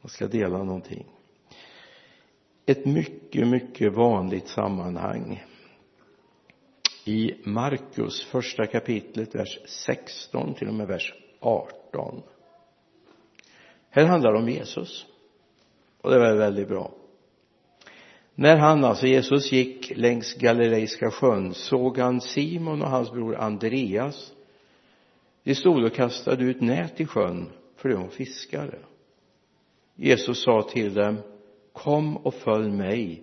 jag ska dela någonting. Ett mycket mycket vanligt sammanhang. I Markus första kapitlet vers 16 till och med vers 18 här handlar det om Jesus. Och det var väldigt bra. När han, alltså Jesus, gick längs Galileiska sjön såg han Simon och hans bror Andreas. De stod och kastade ut nät i sjön för de var fiskare. Jesus sa till dem kom och följ mig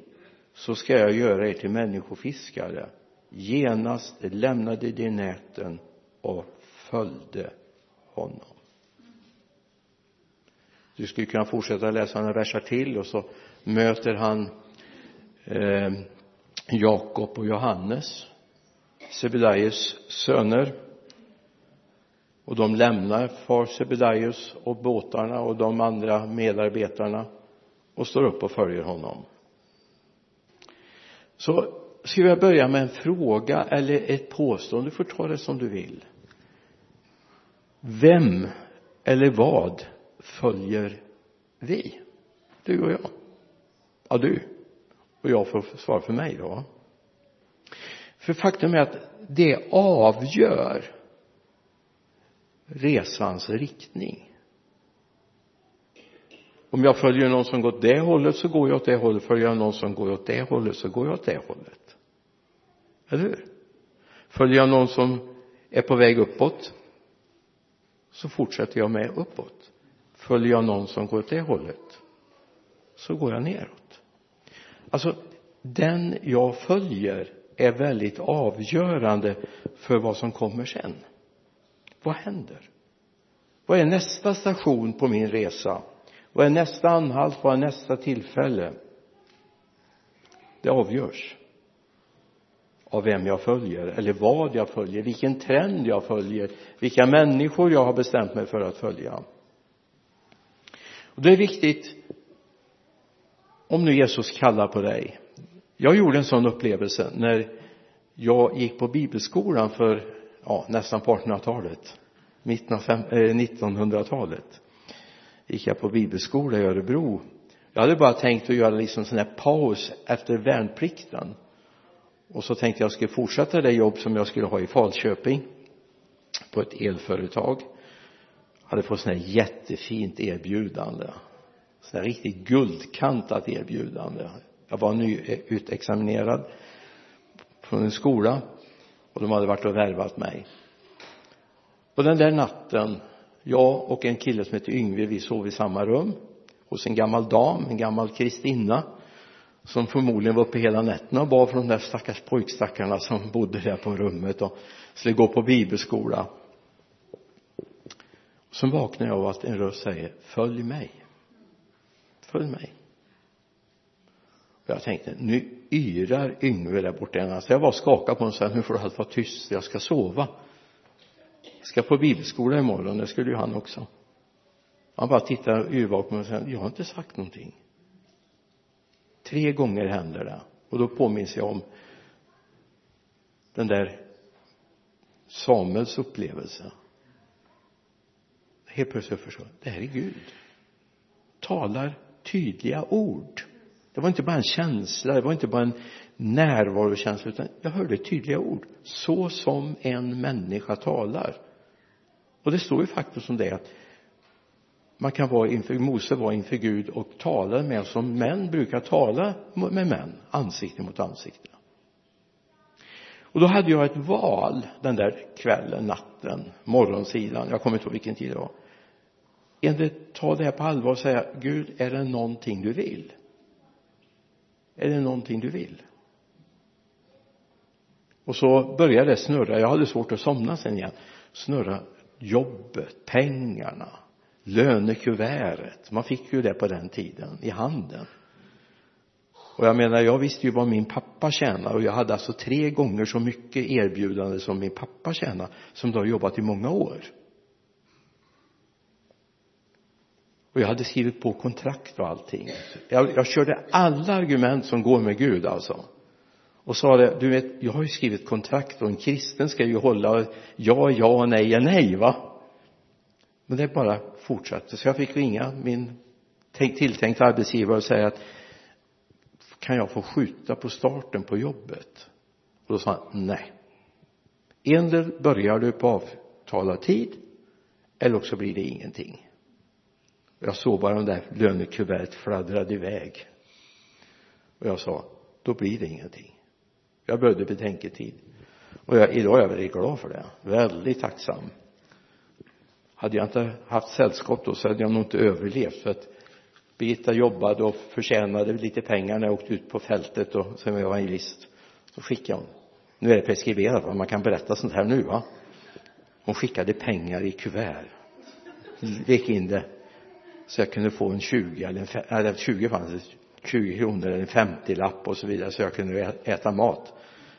så ska jag göra er till människofiskare. Genast lämnade de näten och följde honom. Du skulle kunna fortsätta läsa några verser till och så möter han eh, Jakob och Johannes Sebedaios söner och de lämnar far Sebedaios och båtarna och de andra medarbetarna och står upp och följer honom. Så ska jag börja med en fråga eller ett påstående? Du får ta det som du vill. Vem eller vad följer vi? Du och jag. Ja du. Och jag får svara för mig då. För faktum är att det avgör resans riktning. Om jag följer någon som går åt det hållet så går jag åt det hållet. Följer jag någon som går åt det hållet så går jag åt det hållet. Eller hur? Följer jag någon som är på väg uppåt så fortsätter jag med uppåt. Följer jag någon som går åt det hållet så går jag neråt. Alltså den jag följer är väldigt avgörande för vad som kommer sen vad händer? Vad är nästa station på min resa? Vad är nästa anhalt? Vad är nästa tillfälle? Det avgörs av vem jag följer eller vad jag följer vilken trend jag följer vilka människor jag har bestämt mig för att följa. Och det är viktigt om nu Jesus kallar på dig. Jag gjorde en sån upplevelse när jag gick på bibelskolan för ja, nästan på 1800-talet 1900-talet eh, gick jag på bibelskola i Örebro. Jag hade bara tänkt att göra liksom sån här paus efter värnplikten. Och så tänkte jag skulle fortsätta det jobb som jag skulle ha i Falköping på ett elföretag. Jag hade fått sån här jättefint erbjudande. Sån här riktigt guldkantat erbjudande. Jag var nyutexaminerad eh, från en skola och de hade varit och värvat mig och den där natten jag och en kille som heter Yngve vi sov i samma rum hos en gammal dam, en gammal kristinna som förmodligen var uppe hela nätterna och bad för de där stackars pojkstackarna som bodde där på rummet och skulle gå på bibelskola. Så vaknar jag av att en röst säger följ mig. Följ mig. Och jag tänkte nu yrar Yngve där borta. Så jag var skakad på honom och sa nu får du allt vara tyst. Jag ska sova ska på bibelskola imorgon det skulle ju han också. Han bara tittar yrvaken och säger jag har inte sagt någonting. Tre gånger händer det. Och då påminns jag om den där Samuels upplevelse. Helt plötsligt förstår jag det här är Gud. Talar tydliga ord. Det var inte bara en känsla det var inte bara en närvarokänsla utan jag hörde tydliga ord. Så som en människa talar och det står ju faktiskt om det att man kan vara inför, Mose var inför Gud och talade med som män brukar tala med män, ansikte mot ansikte. Och då hade jag ett val den där kvällen, natten, morgonsidan, jag kommer inte ihåg vilken tid det var. Enligt ta det här på allvar och säga, Gud, är det någonting du vill? Är det någonting du vill? Och så började det snurra, jag hade svårt att somna sen igen, snurra jobbet, pengarna, lönekuvertet. Man fick ju det på den tiden i handen. Och jag menar jag visste ju vad min pappa tjänar och jag hade alltså tre gånger så mycket erbjudande som min pappa tjänar som då har jobbat i många år. Och jag hade skrivit på kontrakt och allting. Jag, jag körde alla argument som går med Gud alltså och sa det, du vet, jag har ju skrivit kontrakt och en kristen ska ju hålla ja, ja, nej, ja, nej, va? Men det bara fortsatte. Så jag fick ringa min tilltänkta arbetsgivare och säga att kan jag få skjuta på starten på jobbet? Och då sa han nej. Endera börjar du på avtalad tid eller också blir det ingenting. Jag såg bara de där lönekuvertet fladdrade iväg. Och jag sa då blir det ingenting jag behövde betänketid. Och jag, idag är jag väldigt glad för det. Väldigt tacksam. Hade jag inte haft sällskap då så hade jag nog inte överlevt för att Birgitta jobbade och förtjänade lite pengar när jag åkte ut på fältet och som evangelist. Så skickade hon. Nu är det preskriberat va? Man kan berätta sånt här nu va? Hon skickade pengar i kuvert. Vek in det så jag kunde få en 20 eller en eller 20 fanns det. 20 kronor eller en 50-lapp och så vidare så jag kunde äta mat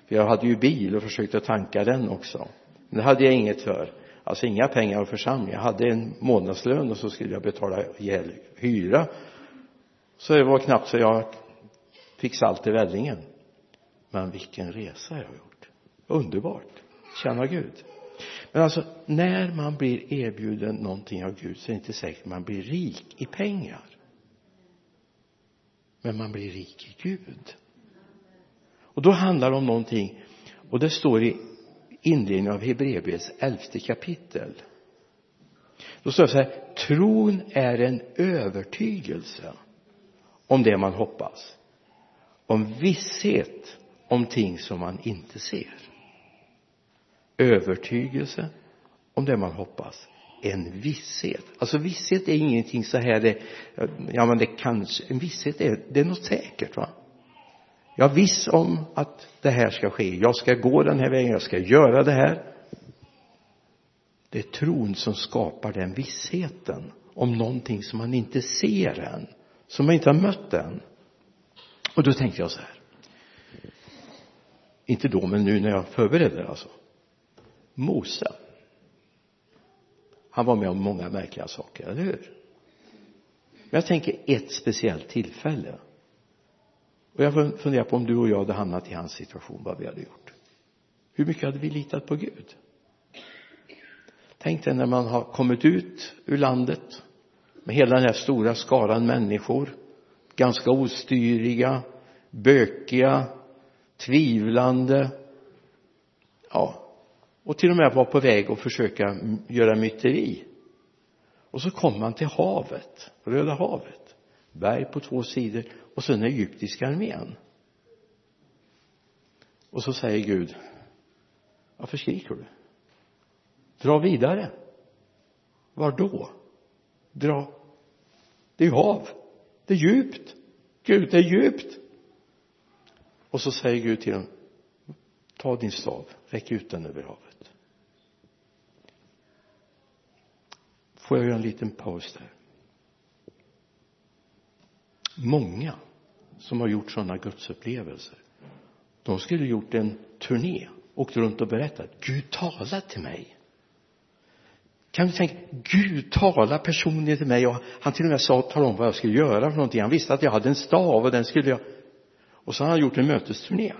för jag hade ju bil och försökte tanka den också. Men det hade jag inget för. Alltså inga pengar av församlingen jag hade en månadslön och så skulle jag betala ihjäl hyra. Så det var knappt så jag fick salt i vällingen. Men vilken resa jag har gjort. Underbart. Tjäna Gud. Men alltså när man blir erbjuden någonting av Gud så är det inte säkert man blir rik i pengar. Men man blir rik i Gud och då handlar det om någonting. Och det står i inledningen av Hebreerbrevets elfte kapitel. Då står det så här tron är en övertygelse om det man hoppas om visshet om ting som man inte ser. Övertygelse om det man hoppas en visshet. Alltså visshet är ingenting så här det ja men det kanske en visshet är det är något säkert va? Jag är viss om att det här ska ske. Jag ska gå den här vägen jag ska göra det här. Det är tron som skapar den vissheten om någonting som man inte ser än som man inte har mött än. Och då tänkte jag så här. Inte då men nu när jag förberedde alltså. Mose. Han var med om många märkliga saker, eller hur? Men jag tänker ett speciellt tillfälle och jag funderar på om du och jag hade hamnat i hans situation vad vi hade gjort. Hur mycket hade vi litat på Gud? Tänk dig när man har kommit ut ur landet med hela den här stora skaran människor ganska ostyriga bökiga tvivlande ja och till och med var på väg att försöka göra myteri. Och så kommer man till havet Röda havet berg på två sidor och så den egyptiska armén. Och så säger Gud varför skriker du? Dra vidare. Var då? Dra. Det är ju hav. Det är djupt. Gud det är djupt. Och så säger Gud till dem ta din stav räck ut den över havet. Får jag göra en liten paus där? Många som har gjort sådana gudsupplevelser. De skulle gjort en turné åkt runt och berättat Gud talar till mig. Kan du tänka Gud talar personligen till mig. Och han till och med sa tala om vad jag skulle göra för någonting. Han visste att jag hade en stav och den skulle jag och så har han gjort en mötesturné.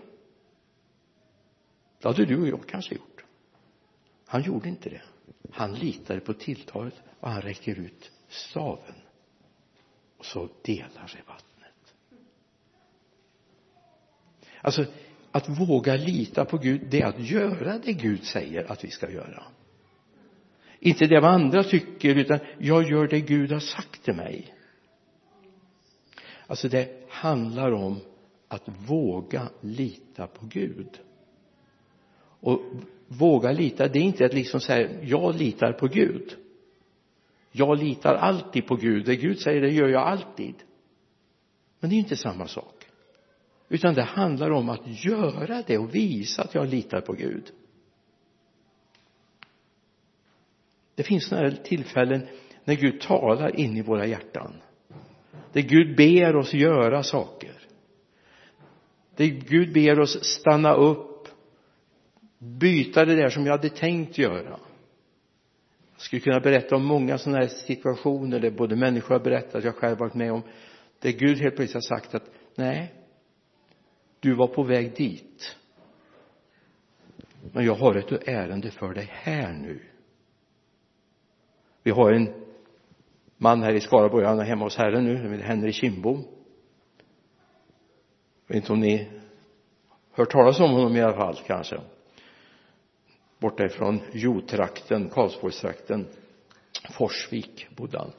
Det hade du och jag kanske gjort. Han gjorde inte det. Han litade på tilltalet och han räcker ut staven och så delar sig vattnet. Alltså att våga lita på Gud det är att göra det Gud säger att vi ska göra. Inte det vad andra tycker utan jag gör det Gud har sagt till mig. Alltså det handlar om att våga lita på Gud. Och våga lita det är inte att liksom säga jag litar på Gud jag litar alltid på Gud. Det Gud säger det gör jag alltid. Men det är inte samma sak. Utan det handlar om att göra det och visa att jag litar på Gud. Det finns några tillfällen när Gud talar in i våra hjärtan. Där Gud ber oss göra saker. Där Gud ber oss stanna upp byta det där som jag hade tänkt göra jag skulle kunna berätta om många sådana här situationer där både människor har berättat, jag själv varit med om där Gud helt plötsligt har sagt att nej du var på väg dit. Men jag har ett ärende för dig här nu. Vi har en man här i Skaraborg han är hemma hos Herren nu Henry Kindbom jag vet inte om ni hört talas om honom i alla fall kanske borta ifrån Jotrakten, Karlsborgstrakten Forsvik bodde han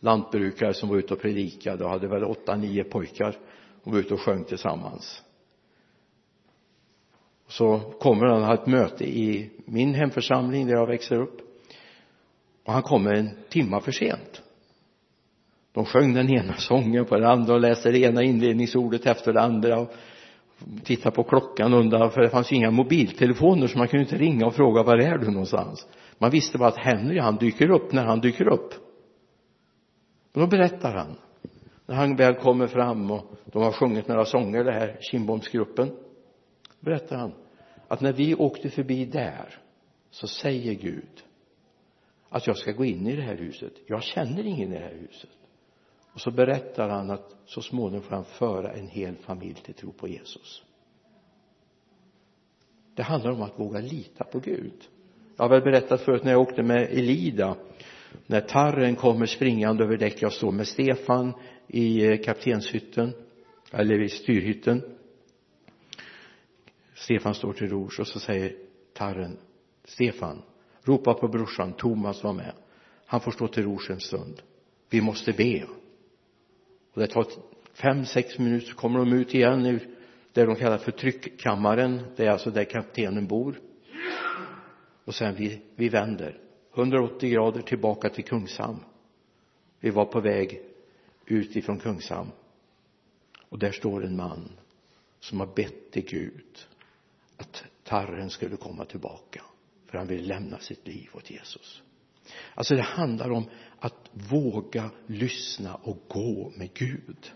lantbrukare som var ute och predikade och hade väl åtta, nio pojkar. Och var ute och sjöng tillsammans. Så kommer han ha ett möte i min hemförsamling där jag växer upp. Och han kommer en timma för sent. De sjöng den ena sången på den andra och läste det ena inledningsordet efter det andra och tittade på klockan och undrade för det fanns ju inga mobiltelefoner så man kunde inte ringa och fråga var är du någonstans? Man visste bara att Henry han dyker upp när han dyker upp. Och då berättar han. När han väl kommer fram och de har sjungit några sånger det här Kindbomsgruppen berättar han att när vi åkte förbi där så säger Gud att jag ska gå in i det här huset. Jag känner ingen i det här huset och så berättar han att så småningom får han föra en hel familj till tro på Jesus. Det handlar om att våga lita på Gud. Jag har väl berättat förut när jag åkte med Elida. När tarren kommer springande över däck jag står med Stefan i eh, kaptenshytten eller i styrhytten. Stefan står till rors och så säger tarren Stefan ropa på brorsan Thomas var med. Han får stå till rors en stund. Vi måste be och det tar fem, sex minuter så kommer de ut igen ur det de kallar för tryckkammaren. Det är alltså där kaptenen bor. Och sen vi, vi vänder. 180 grader tillbaka till Kungshamn. Vi var på väg ut ifrån Kungshamn. Och där står en man som har bett till Gud att tarren skulle komma tillbaka för han vill lämna sitt liv åt Jesus alltså det handlar om att våga lyssna och gå med Gud.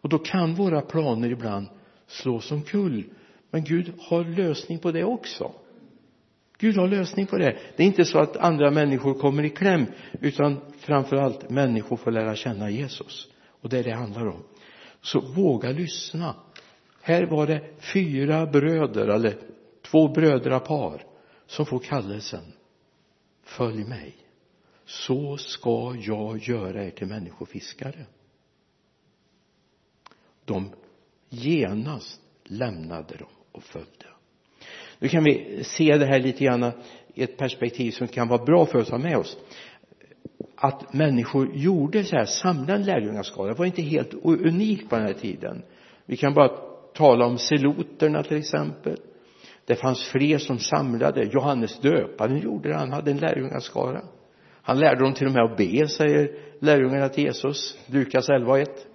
Och då kan våra planer ibland slås omkull men Gud har lösning på det också. Gud har lösning på det. Det är inte så att andra människor kommer i kläm utan framför allt människor får lära känna Jesus. Och det är det det handlar om. Så våga lyssna. Här var det fyra bröder eller två brödrapar som får kallelsen följ mig. Så ska jag göra er till människofiskare. De genast lämnade dem och följde. Nu kan vi se det här lite grann i ett perspektiv som kan vara bra för oss att ha med oss. Att människor gjorde så här samlade en lärjungaskara. Var inte helt unikt på den här tiden. Vi kan bara tala om seloterna till exempel det fanns fler som samlade. Johannes döparen gjorde det. Han hade en lärjungaskara. Han lärde dem till och med att be säger lärjungarna till Jesus. Lukas 11 och 1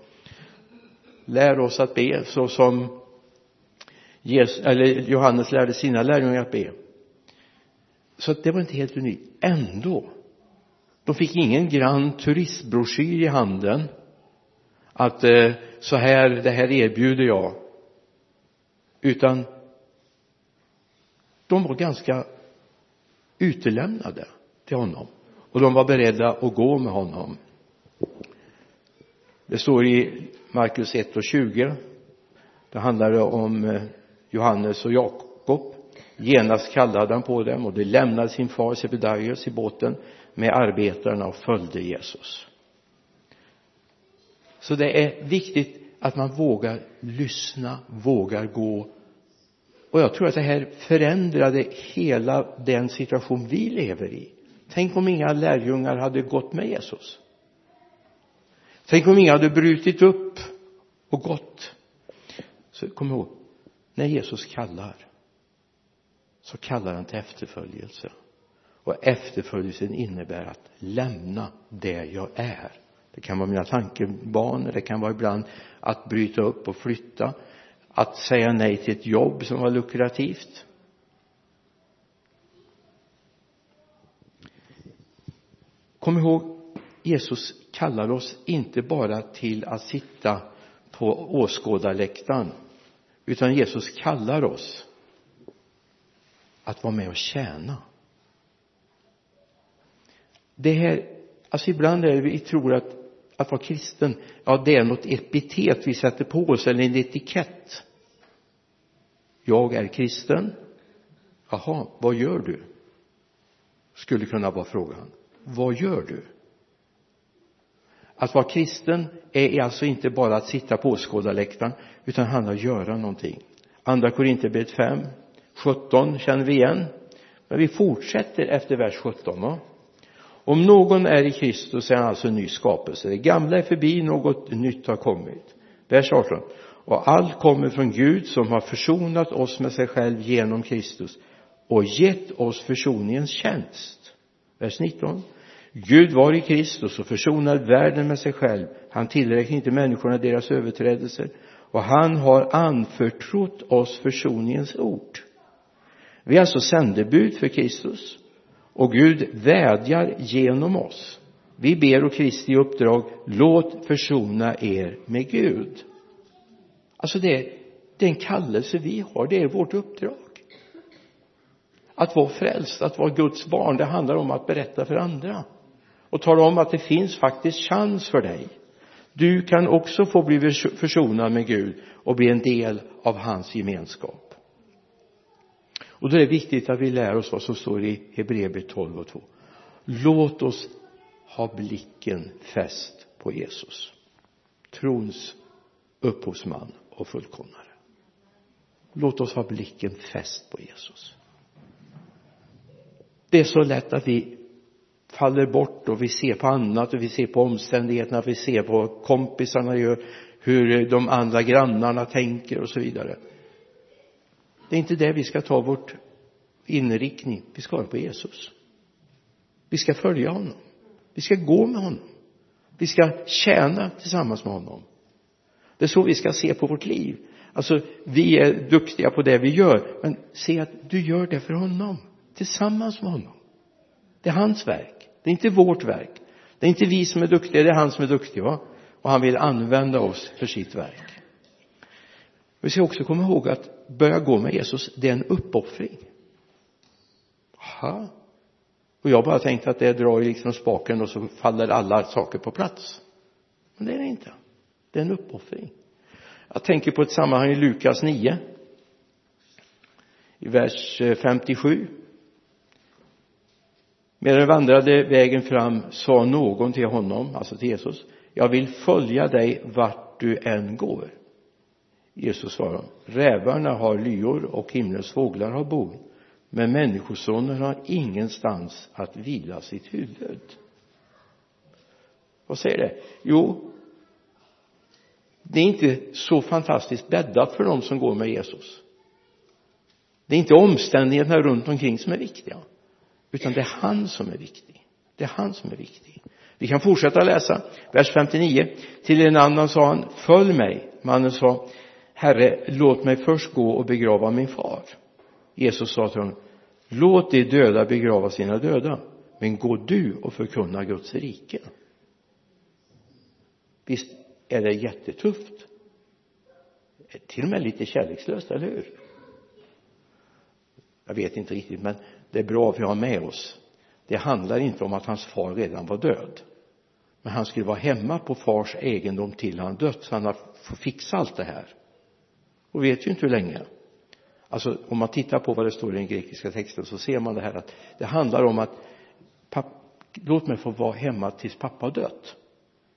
lär oss att be så som Jesus, eller Johannes lärde sina lärjungar att be. Så det var inte helt unikt. Ändå de fick ingen grann turistbroschyr i handen att eh, så här, det här erbjuder jag. Utan de var ganska utelämnade till honom. Och de var beredda att gå med honom. Det står i Markus 1 och 20 det handlade om eh, Johannes och Jakob. Genast kallade han på dem och de lämnade sin far Sebedaios i båten med arbetarna och följde Jesus. Så det är viktigt att man vågar lyssna, vågar gå och jag tror att det här förändrade hela den situation vi lever i. Tänk om inga lärjungar hade gått med Jesus. Tänk om inga hade brutit upp och gått. Så kom ihåg när Jesus kallar så kallar han till efterföljelse. Och efterföljelsen innebär att lämna det jag är. Det kan vara mina tankebanor det kan vara ibland att bryta upp och flytta att säga nej till ett jobb som var lukrativt. Kom ihåg Jesus kallar oss inte bara till att sitta på åskådarläktaren utan Jesus kallar oss att vara med och tjäna. Det här alltså ibland är det vi tror att att vara kristen ja det är något epitet vi sätter på oss eller en etikett. Jag är kristen. Jaha vad gör du? Skulle kunna vara frågan. Vad gör du? Att vara kristen är alltså inte bara att sitta på åskådarläktaren utan handlar om att göra någonting. Andra Korinthierbrevet 5 17 känner vi igen. Men vi fortsätter efter vers 17 va? Om någon är i Kristus är han alltså en ny skapelse. Det gamla är förbi något nytt har kommit. Vers 18 och allt kommer från Gud som har försonat oss med sig själv genom Kristus och gett oss försoningens tjänst. Vers 19 Gud var i Kristus och försonade världen med sig själv. Han tillräknade inte människorna deras överträdelser. Och han har anförtrott oss försoningens ord. Vi är alltså sändebud för Kristus och Gud vädjar genom oss. Vi ber och Kristi uppdrag låt försona er med Gud. Alltså det är den kallelse vi har det är vårt uppdrag. Att vara frälst, att vara Guds barn det handlar om att berätta för andra. Och tala om att det finns faktiskt chans för dig. Du kan också få bli försonad med Gud och bli en del av hans gemenskap och då är det viktigt att vi lär oss vad som står i Hebreerbrevet 12 och 2 låt oss ha blicken fäst på Jesus trons upphovsman och fullkomnare. Låt oss ha blicken fäst på Jesus. Det är så lätt att vi faller bort och vi ser på annat och vi ser på omständigheterna, vi ser på kompisarna gör, hur de andra grannarna tänker och så vidare. Det är inte det vi ska ta vårt inriktning, vi ska ha på Jesus. Vi ska följa honom. Vi ska gå med honom. Vi ska tjäna tillsammans med honom. Det är så vi ska se på vårt liv. Alltså, vi är duktiga på det vi gör, men se att du gör det för honom, tillsammans med honom. Det är hans verk. Det är inte vårt verk. Det är inte vi som är duktiga, det är han som är duktig va? Och han vill använda oss för sitt verk. Vi ska också komma ihåg att börja gå med Jesus, det är en uppoffring. Aha. Och jag bara tänkte att det drar liksom spaken och så faller alla saker på plats. Men det är det inte. Det är en uppoffring. Jag tänker på ett sammanhang i Lukas 9. I vers eh, 57 medan de vandrade vägen fram sa någon till honom, alltså till Jesus, jag vill följa dig vart du än går. Jesus svarade, rävarna har lyor och himlens fåglar har bon, men människosonen har ingenstans att vila sitt huvud. Vad säger det? Jo, det är inte så fantastiskt bäddat för dem som går med Jesus. Det är inte omständigheterna runt omkring som är viktiga utan det är han som är viktig det är han som är viktig vi kan fortsätta läsa vers 59 till en annan sa han följ mig mannen sa herre låt mig först gå och begrava min far. Jesus sa till honom låt de döda begrava sina döda men gå du och förkunna Guds rike. Visst är det jättetufft. Till och med lite kärlekslöst, eller hur? Jag vet inte riktigt men det är bra att vi har med oss. Det handlar inte om att hans far redan var död. Men han skulle vara hemma på fars egendom till han dött så han har fixat allt det här och vet ju inte hur länge. Alltså om man tittar på vad det står i den grekiska texten så ser man det här att det handlar om att papp, låt mig få vara hemma tills pappa har dött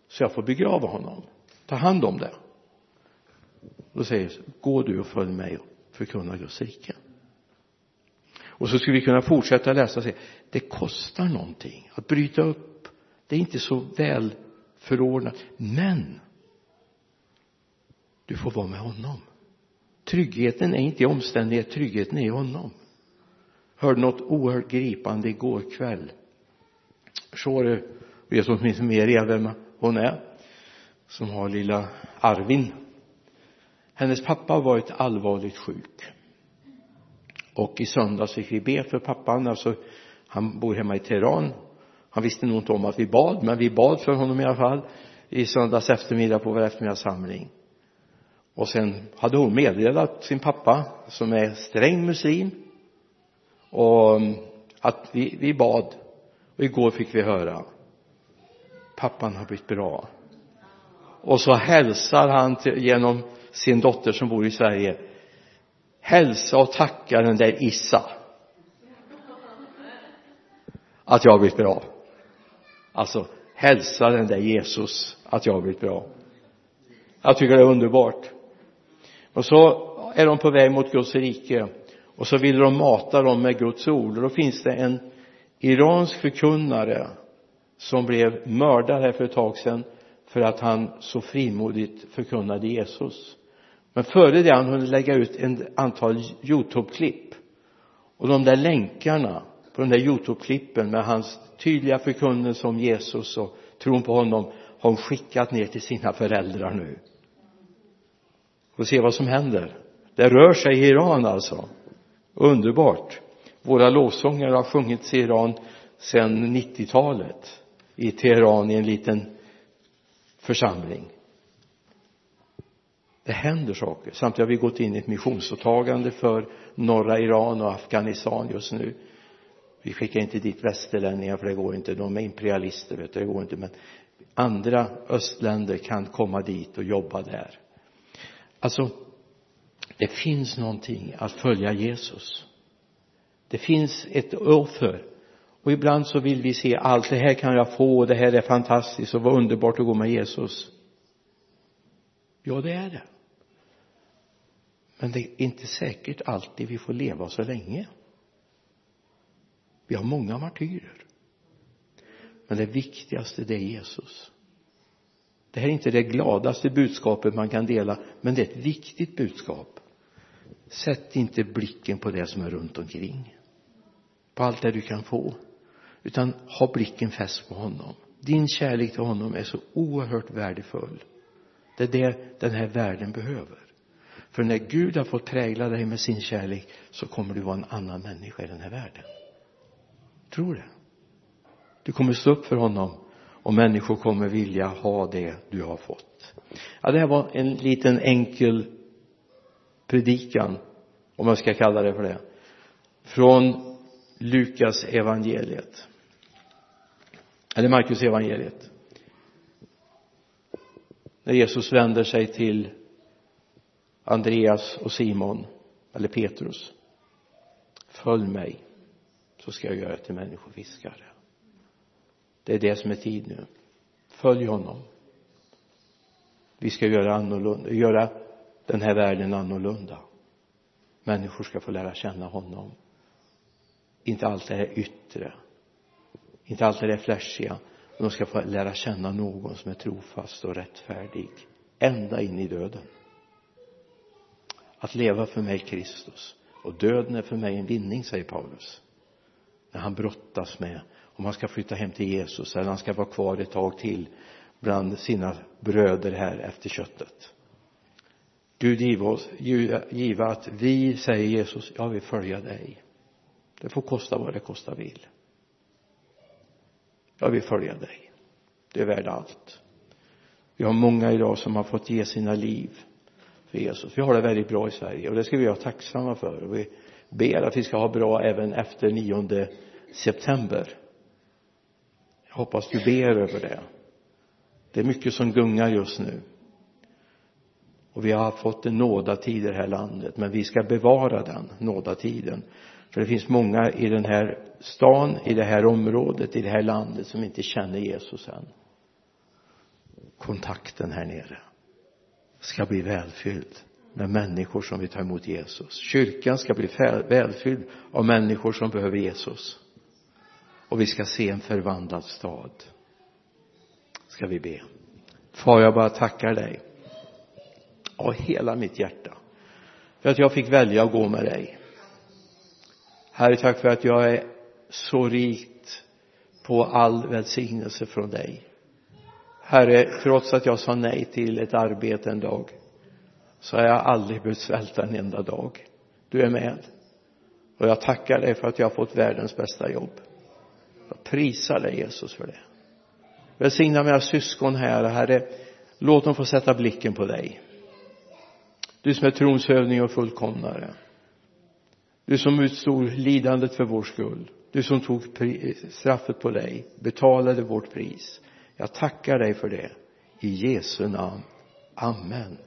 så jag får begrava honom. Ta hand om det. Då säger Jesus gå du och följ mig och förkunna Guds rike. Och så skulle vi kunna fortsätta läsa och säga det kostar någonting att bryta upp. Det är inte så väl förordnat men du får vara med honom tryggheten är inte i omständighet tryggheten är i honom. Hörde något oerhört gripande igår kväll? Så vet åtminstone mer vem hon är som har lilla Arvin. Hennes pappa har varit allvarligt sjuk. Och i söndags fick vi be för pappan alltså han bor hemma i Teheran. Han visste nog inte om att vi bad men vi bad för honom i alla fall i söndags eftermiddag på vår eftermiddagssamling och sen hade hon meddelat sin pappa som är sträng muslim och mm, att vi, vi bad. Och igår fick vi höra pappan har blivit bra. Och så hälsar han till, genom sin dotter som bor i Sverige hälsa och tacka den där Issa att jag har blivit bra. Alltså hälsa den där Jesus att jag har blivit bra. Jag tycker det är underbart och så är de på väg mot Guds rike. Och så vill de mata dem med Guds ord. Och då finns det en iransk förkunnare som blev mördad här för ett tag sedan för att han så frimodigt förkunnade Jesus. Men före det han hunnit lägga ut ett antal Youtube-klipp. Och de där länkarna på de där Youtube-klippen med hans tydliga förkunnelse om Jesus och tron på honom har hon skickat ner till sina föräldrar nu och se vad som händer. Det rör sig i Iran alltså. Underbart. Våra lovsångare har sjungits i Iran sedan 90-talet i Teheran i en liten församling. Det händer saker. Samtidigt har vi gått in i ett missionsåtagande för norra Iran och Afghanistan just nu. Vi skickar inte dit västerlänningar för det går inte. De är imperialister vet du, det går inte. Men andra östländer kan komma dit och jobba där alltså det finns någonting att följa Jesus. Det finns ett offer. Och ibland så vill vi se allt det här kan jag få och det här är fantastiskt och vad underbart att gå med Jesus. Ja det är det. Men det är inte säkert alltid vi får leva så länge. Vi har många martyrer. Men det viktigaste det är Jesus det här är inte det gladaste budskapet man kan dela men det är ett viktigt budskap. Sätt inte blicken på det som är runt omkring på allt det du kan få utan ha blicken fäst på honom. Din kärlek till honom är så oerhört värdefull. Det är det den här världen behöver. För när Gud har fått prägla dig med sin kärlek så kommer du vara en annan människa i den här världen. Tror det. Du kommer stå upp för honom och människor kommer vilja ha det du har fått. Ja det här var en liten enkel predikan om jag ska kalla det för det från Lukas evangeliet. Eller Markus evangeliet? När Jesus vänder sig till Andreas och Simon eller Petrus. Följ mig så ska jag göra till människofiskare det är det som är tid nu. Följ honom. Vi ska göra annorlunda göra den här världen annorlunda. Människor ska få lära känna honom. Inte allt det här yttre. Inte allt det där flashiga. De ska få lära känna någon som är trofast och rättfärdig ända in i döden. Att leva för mig Kristus. Och döden är för mig en vinning säger Paulus. När han brottas med om han ska flytta hem till Jesus eller han ska vara kvar ett tag till bland sina bröder här efter köttet. Gud giva oss giva att vi säger Jesus jag vill följa dig. Det får kosta vad det kosta vill. Jag vill följa dig. Det är värd allt. Vi har många idag som har fått ge sina liv för Jesus. Vi har det väldigt bra i Sverige och det ska vi vara tacksamma för. Och vi ber att vi ska ha bra även efter 9 september hoppas du ber över det. Det är mycket som gungar just nu. Och vi har fått en nådatid i det här landet men vi ska bevara den nådatiden för det finns många i den här stan, i det här området, i det här landet som inte känner Jesus än. Kontakten här nere ska bli välfylld med människor som vill ta emot Jesus. Kyrkan ska bli välfylld av människor som behöver Jesus och vi ska se en förvandlad stad. Ska vi be. Far jag bara tackar dig av hela mitt hjärta för att jag fick välja att gå med dig. Herre tack för att jag är så rikt på all välsignelse från dig. Herre trots att jag sa nej till ett arbete en dag så har jag aldrig behövt svälta en enda dag. Du är med. Och jag tackar dig för att jag har fått världens bästa jobb jag prisar dig Jesus för det. Välsigna mina syskon här herre. Låt dem få sätta blicken på dig. Du som är trons hövding och fullkomnare. Du som utstod lidandet för vår skull. Du som tog straffet på dig betalade vårt pris. Jag tackar dig för det. I Jesu namn. Amen.